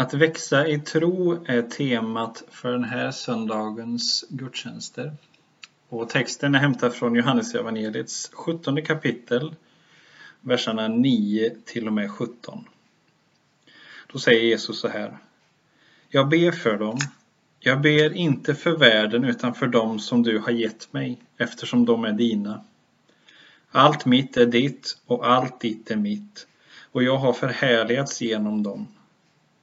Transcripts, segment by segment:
Att växa i tro är temat för den här söndagens gudstjänster. Och texten är hämtad från Johannesevangeliets 17 kapitel, verserna 9 till och med 17. Då säger Jesus så här. Jag ber för dem. Jag ber inte för världen utan för dem som du har gett mig, eftersom de är dina. Allt mitt är ditt och allt ditt är mitt, och jag har förhärligats genom dem.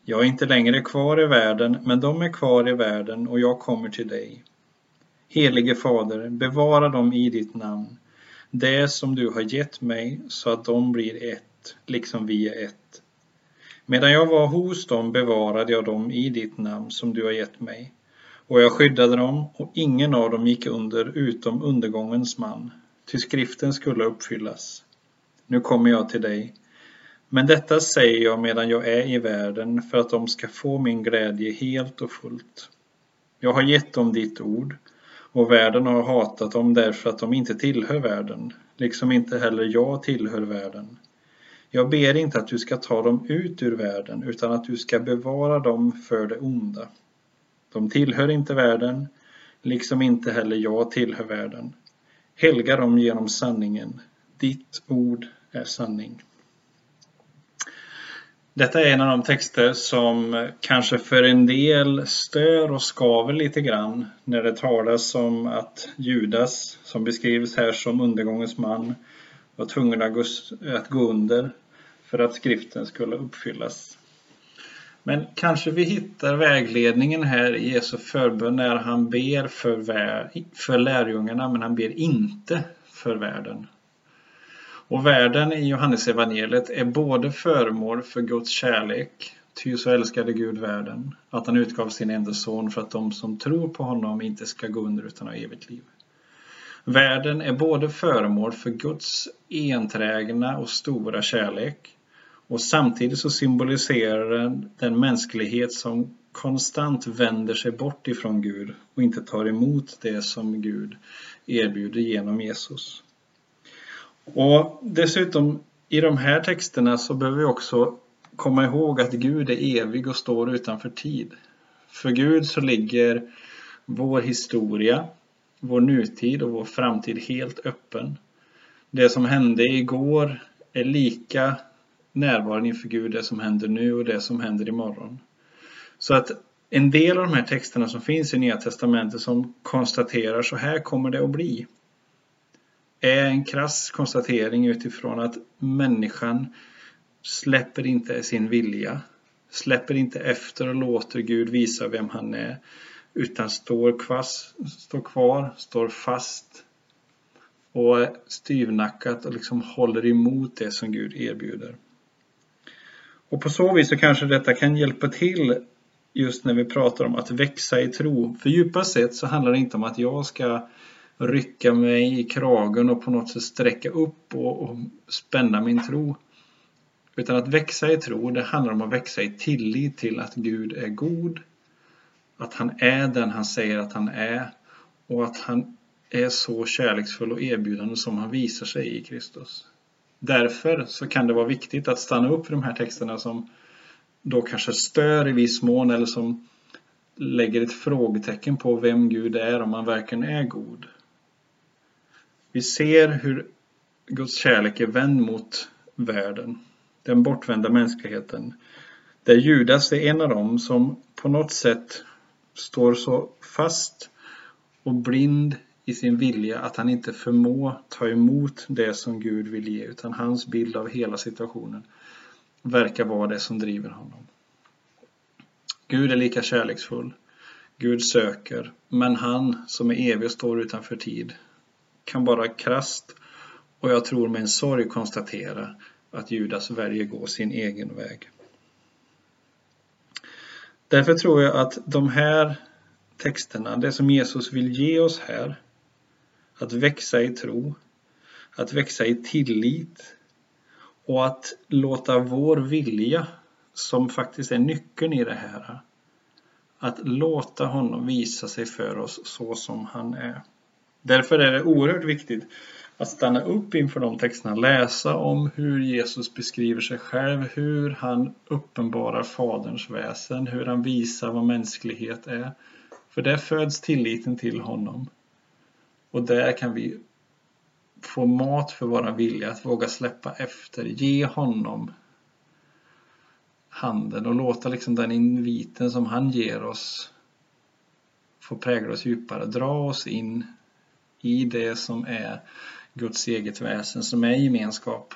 Jag är inte längre kvar i världen, men de är kvar i världen och jag kommer till dig. Helige Fader, bevara dem i ditt namn, det som du har gett mig, så att de blir ett, liksom vi är ett. Medan jag var hos dem bevarade jag dem i ditt namn som du har gett mig, och jag skyddade dem, och ingen av dem gick under utom undergångens man, ty skriften skulle uppfyllas. Nu kommer jag till dig. Men detta säger jag medan jag är i världen för att de ska få min glädje helt och fullt. Jag har gett dem ditt ord och världen har hatat dem därför att de inte tillhör världen, liksom inte heller jag tillhör världen. Jag ber inte att du ska ta dem ut ur världen utan att du ska bevara dem för det onda. De tillhör inte världen, liksom inte heller jag tillhör världen. Helga dem genom sanningen. Ditt ord är sanning. Detta är en av de texter som kanske för en del stör och skaver lite grann när det talas om att Judas, som beskrivs här som undergångens man, var tvungen att gå under för att skriften skulle uppfyllas. Men kanske vi hittar vägledningen här i Jesu förbön när han ber för, för lärjungarna men han ber inte för världen. Och världen i Johannesevangeliet är både föremål för Guds kärlek, ty så älskade Gud världen, att han utgav sin enda son för att de som tror på honom inte ska gå under utan ha evigt liv. Världen är både föremål för Guds enträgna och stora kärlek och samtidigt så symboliserar den den mänsklighet som konstant vänder sig bort ifrån Gud och inte tar emot det som Gud erbjuder genom Jesus. Och dessutom i de här texterna så behöver vi också komma ihåg att Gud är evig och står utanför tid. För Gud så ligger vår historia, vår nutid och vår framtid helt öppen. Det som hände igår är lika närvarande inför Gud, det som händer nu och det som händer imorgon. Så att en del av de här texterna som finns i Nya Testamentet som konstaterar så här kommer det att bli är en krass konstatering utifrån att människan släpper inte sin vilja, släpper inte efter och låter Gud visa vem han är, utan står, kvass, står kvar, står fast och styvnackat och liksom håller emot det som Gud erbjuder. Och på så vis så kanske detta kan hjälpa till just när vi pratar om att växa i tro. För djupast sett så handlar det inte om att jag ska rycka mig i kragen och på något sätt sträcka upp och, och spänna min tro. Utan att växa i tro, det handlar om att växa i tillit till att Gud är god, att han är den han säger att han är och att han är så kärleksfull och erbjudande som han visar sig i Kristus. Därför så kan det vara viktigt att stanna upp för de här texterna som då kanske stör i viss mån eller som lägger ett frågetecken på vem Gud är, om han verkligen är god. Vi ser hur Guds kärlek är vänd mot världen, den bortvända mänskligheten. Där Judas är en av dem som på något sätt står så fast och blind i sin vilja att han inte förmår ta emot det som Gud vill ge utan hans bild av hela situationen verkar vara det som driver honom. Gud är lika kärleksfull. Gud söker, men han som är evig och står utanför tid kan bara krast och jag tror med en sorg konstatera att Judas väljer gå sin egen väg. Därför tror jag att de här texterna, det som Jesus vill ge oss här, att växa i tro, att växa i tillit och att låta vår vilja, som faktiskt är nyckeln i det här, att låta honom visa sig för oss så som han är. Därför är det oerhört viktigt att stanna upp inför de texterna, läsa om hur Jesus beskriver sig själv, hur han uppenbarar Faderns väsen, hur han visar vad mänsklighet är. För där föds tilliten till honom. Och där kan vi få mat för våran vilja, att våga släppa efter, ge honom handen och låta liksom den inviten som han ger oss få prägla oss djupare, dra oss in i det som är Guds eget väsen, som är gemenskap.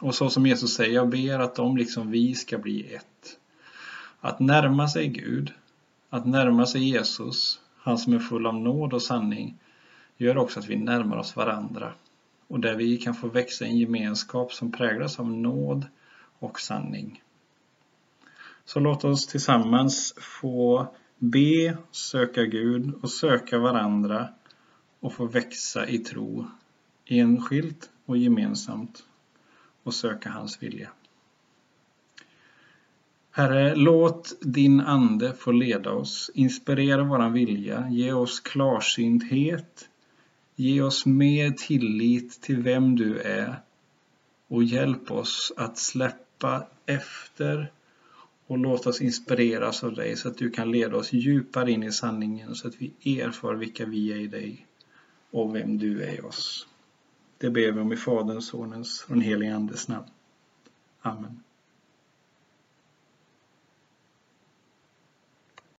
Och så som Jesus säger, jag ber att de liksom vi ska bli ett. Att närma sig Gud, att närma sig Jesus, han som är full av nåd och sanning, gör också att vi närmar oss varandra och där vi kan få växa i en gemenskap som präglas av nåd och sanning. Så låt oss tillsammans få be, söka Gud och söka varandra och få växa i tro enskilt och gemensamt och söka hans vilja. Herre, låt din Ande få leda oss, inspirera våran vilja, ge oss klarsynthet, ge oss mer tillit till vem du är och hjälp oss att släppa efter och låt oss inspireras av dig så att du kan leda oss djupare in i sanningen så att vi erfar vilka vi är i dig och vem du är i oss. Det ber vi om i Faderns, Sonens och den helige Andes namn. Amen.